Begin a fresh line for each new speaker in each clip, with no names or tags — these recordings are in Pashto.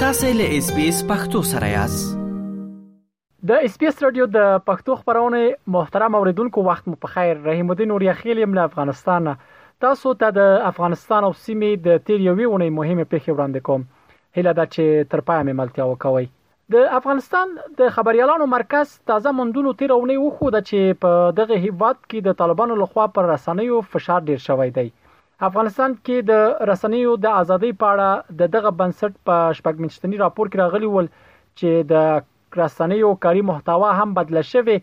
تاسو له اس بي اس پختو سره یاست
د اس پی اس رادیو د پښتو خبرونه محترم اوریدونکو وخت مو په خیر رحیم الدین اور یخیل یم له افغانستان تاسو ته د افغانستان او سیمې د تیر یوې ونې مهمه پیښه وړاندې کوم هله دا چې تر پای مې ملتیا وکوي د افغانستان د خبریالانو مرکز تازه موندونو تیر اونۍ وښوده چې په دغه هیواد کې د طالبانو لخوا پر رسنیو فشار ډیر شوی دی. افغانستان کې د رسنیو د ازادۍ په اړه د دغه بنسټ په شپږ میاشتني راپور کې راغلي ول چې د رسنیو کاري محتوا هم بدله شوې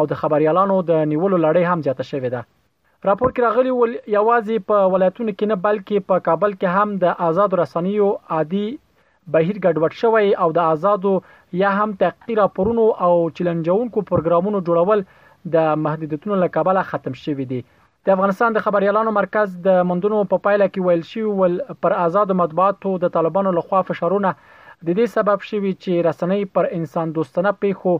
او د خبریالانو د نیولو لړۍ هم زیاته شوې ده. راپور کې راغلي ول، یوازې په ولایتونو کې نه بلکې په کابل کې هم د ازادو رسنیو عادي بهیر ګډوډ شوی او د ازادو یا هم تحقیقي راپورونو او چیلنجونکو پروګرامونو جوړول د محدودیتونو له کبله ختم شوي دي. د افغانستان د خبریالانو مرکز د موندنو په پایله کې ویل شوي ول، پر ازادو مطبوعاتو د طالبانو له خوا فشارونه د دې سبب شوي چې رسنۍ پر انسان دوستنه پېښو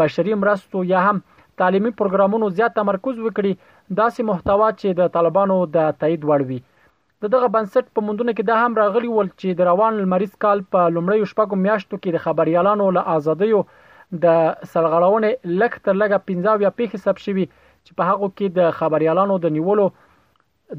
بشري مرستو یا هم تعلیمي پروګرامونو زیات تمرکز وکړي داسې محتوا چې د طالبانو د تایید وړ وي د دغه بنسټ په موندونه کې دا هم راغلی ول چې د روان لمریز کال په لومړیو شپږو میاشتو کې د خبريالانو له ازادیو د سرغړونې لږ تر لږه 15 یا پیښې ثبت شوي چې په هغو کې د خبريالانو د نیولو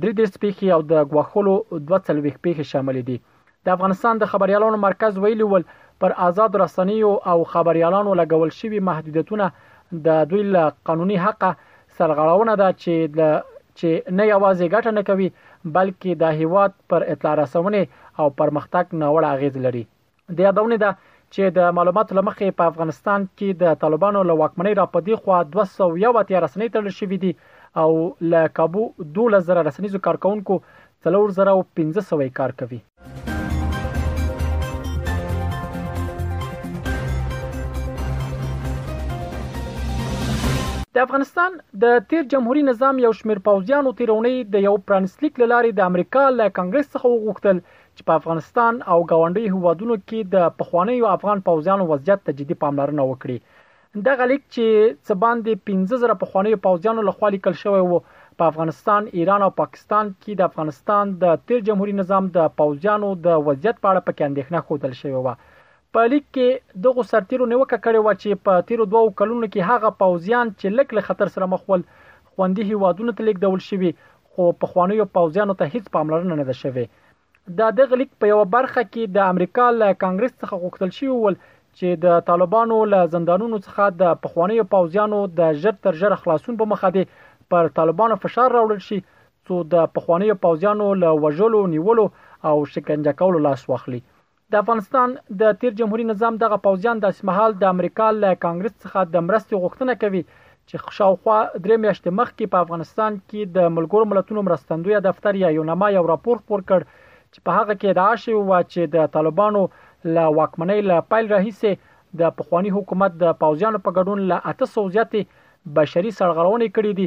درې دېرش پیښې او د ګواښلو دوه څلوېښت پیښې شاملې دي. د افغانستان د خبریالانو مرکز ویلي ول، پر ازادو رسنیو او خبریالانو لګول شوي محدودیتونه د دوی له قانوني حقه سرغړونه ده چې له چې نه یوازې ګټه نه کوي، بلکې د هېواد پر اطلاع رسونې او پرمختګ ناوړه اغېز لري. د یادونې ده، چې د معلوماتو له مخې په افغانستان کې د طالبانو له واکمنۍ را په دې خوا دوه سوه یو اتیا رسنۍ تړل شوې دي او له کابو دوولس زره رسنیزو کارکوونکو څلور زره او پنځه سوه یې کار کوي. د افغانستان د تیر جمهوري نظام یو شمیر پوځیانو تیر اونۍ د یو پرانیستلیک لارې د امریکا له کانګرس څخه وغوښتل چې په افغانستان او ګاونډي هوادونو کې د پخوانیو افغان پوځیانو وضعیت ته جدي پاملرنه وکړي دغه لیک چې څه باندې 15000 پخوانیو پوځیانو له خوا لیکل شوی وو په افغانستان، ایران او پاکستان کې د افغانستان د تیر جمهوریت نظام د پوځیانو د وضعیت په اړه پکې اندېښنه ښودل شوې و. په لیک کې دغه سرتیرو نیوکه کړې و چې په تیرو دوو کلونو کې هغه پوځیان چې لک له خطر سره مخ ول خوندي هیوادونو ته لیکدول شوي خو پخوانیو پوځیانو ته هیڅ پاملرنه نه ده شوې د دغه لیک په یو برخه کې د امریکا له کانګرس څخه غوښتل شوی ول چې د طالبانو له زندانونو څخه د پخوانیو پوځیانو د ژر تر ژره خلاصون په مخه دي پر طالبانو فشار راوړل شي څو د پخوانیو پوځیانو له وژلو نیولو او شکنجه کولو لاس واخلي د افغانستان د تیر جمهوري نظام دغه پوځیان داسې مهال د امریکا له کانګرس څخه د مرستې غوښتنه کوي چې شاوخوا درې میاشتې مخکې په افغانستان کې د ملګرو ملتونو مرستندوی دفتر یا یونما یو راپور خپور کړ چې په هغه کې ادعا شوې و چې د طالبانو له واکمنۍ له پیل راهیسې د پخواني حکومت د پوځیانو په ګډون له 800 زیاتې بشري سرغړونې کړې دي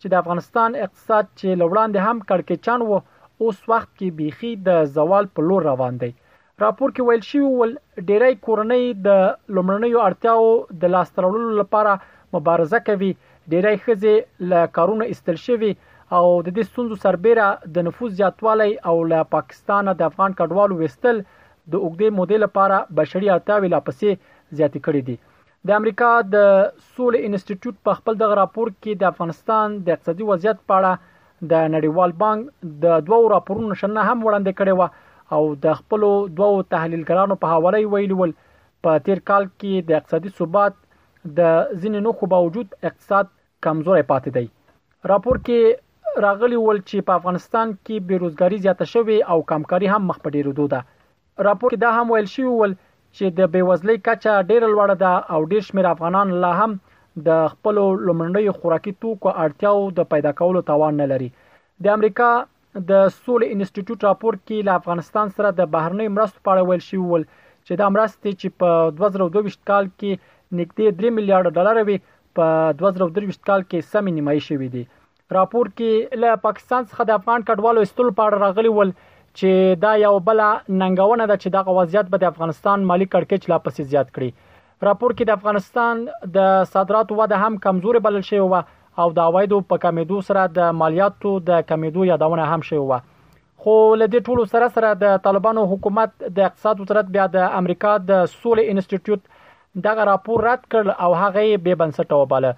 چې د افغانستان اقتصاد چې له وړاندې هم کړکېچن و اوس وخت کې بیخي د زوال په لور روان دی راپور کې ویل شوی ول ډیری کورنۍ د لومړنیو اړتیاو د لاسته راوړلو لپاره مبارزه کوي ډیری ښځې له کارونو ایستل شوي او د دې ستونزو سربېره د نفوس زیاتوالی او له پاکستان د افغان کډوالو وستل د اوګدې مودې لپاره بشري اړتیاوې لا پسې زیاتې کړې دي د امریکا د سولې انسټیټیوټ په خپل دغه راپور کې د افغانستان د اقتصادي وضعیت په اړه د نړیوال بانک د دوو راپورونو شننه هم وړاندې کړې و او د خپل دوو تحلیلګرانو په حواله ویلي ول په تیر کال کې د اقتصادي ثبات د ځینې نوخو باوجود اقتصاد کمزوري پاتې دی راپور کې راغلی ول چې په افغانستان کې بیروزګاری زیاته شوې او کمکاري هم مخ په ډیرو ده راپور کې دا هم ویل شوي ول چې د بیوزلۍ کچه ډیره لوړه ده او ډیر شمیر افغانان لا هم د خپلو لومړنیو خوراکي توکو اړتیاو د پیدا کولو توان نه لري د امریکا د سولې انسټیټیوټ راپور کې له افغانستان سره د بهرنۍ مرستو په اړه ویل شوي ول چې دا مرستې چې په 2022 کال کې نږدې 3 میلیارډ ډالر وي په 2023 کال کې سمې نیمایي شوې دي راپور کې له پاکستان څخه د افغان کډوالو استول په اړه راغلي ول چې دا یو بل ننګونه ده چې دغه وضعیت به د افغانستان مالی کړکېچ لا پسې زیات کړي راپور کې د افغانستان د صادراتو وده هم کمزورې بلل شوې و او د عوایدو په کمیدو سره د مالیاتو د کمیدو یادونه هم شوې و خو له دې ټولو سره سره د طالبانو حکومت د اقتصاد وزارت بیا د امریکا د سولې انسټیټیوټ دغه راپور رد کړ او هغه یې بې بنسټه وباله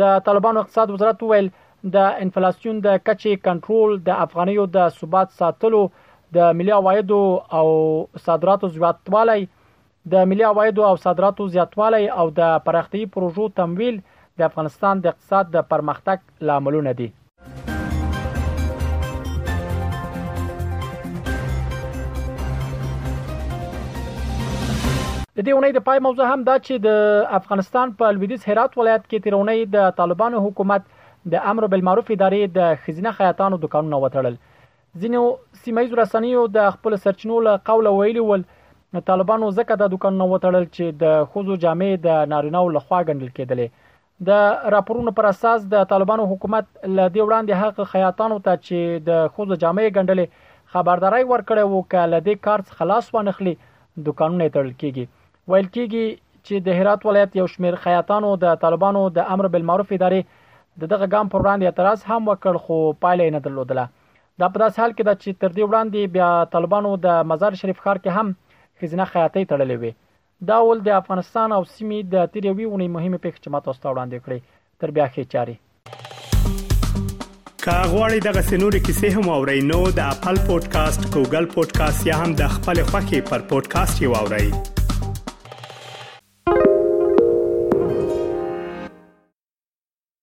د طالبانو اقتصاد وزارت وویل، د انفلاسیون د کچې کنټرول، د افغانیو د ثبات ساتلو، د ملي عوایدو او صادراتو زیاتوالی، د ملي عوایدو او صادراتو زیاتوالی او د پراختیايي پروژو تمویل د افغانستان د اقتصاد د پرمختګ لاملونه دي. د دې اونۍ د پای موضوع هم دا چې د افغانستان په لویدیځ هرات ولایت کې تیرونی د طالبانو حکومت د امر بالمعروف ادارې د خزینه خیاطانو دکانونه وتړل ځینو سیمایي رسنیو د خپل سرچینو له قوله ویلي ول طالبانو ځکه د دکانونه وتړل چې د خوځو جامې د نارینه او لخوا غندل کېدلې د راپورونو پر اساس د طالبانو حکومت له دې وړاندې هغه خیاطانو ته چې د خوځو جامې ګنډلې خبرداري ورکړې وو ک له دې کار څخه خلاص ونخلي دکانونه تړل کیږي ویل کیږي چې د هرات ولایت یو شمیر خیاطانو د طالبانو د امر بالمعروف ادارې د دغه ګام پر وړاندې اعتراض هم وکړ خو پایله نه درلودله دا په داس حال کې ده چې تر دې وړاندې بیا طالبانو د مزار شریف ښار کې هم خزینه خیاطۍ تړلې وي دا ول د افغانستان او سیمې د تیر یوې اونۍ مهمې پیښې چې ما تاسو ته وړاندې کړې تر بیا ښې چاري
که غواړئ دغه سنوري کیسې هم او رینو د خپل پودکاسټ ګوګل پودکاسټ یا هم د خپل خاكي پر پودکاسټ یو اورئ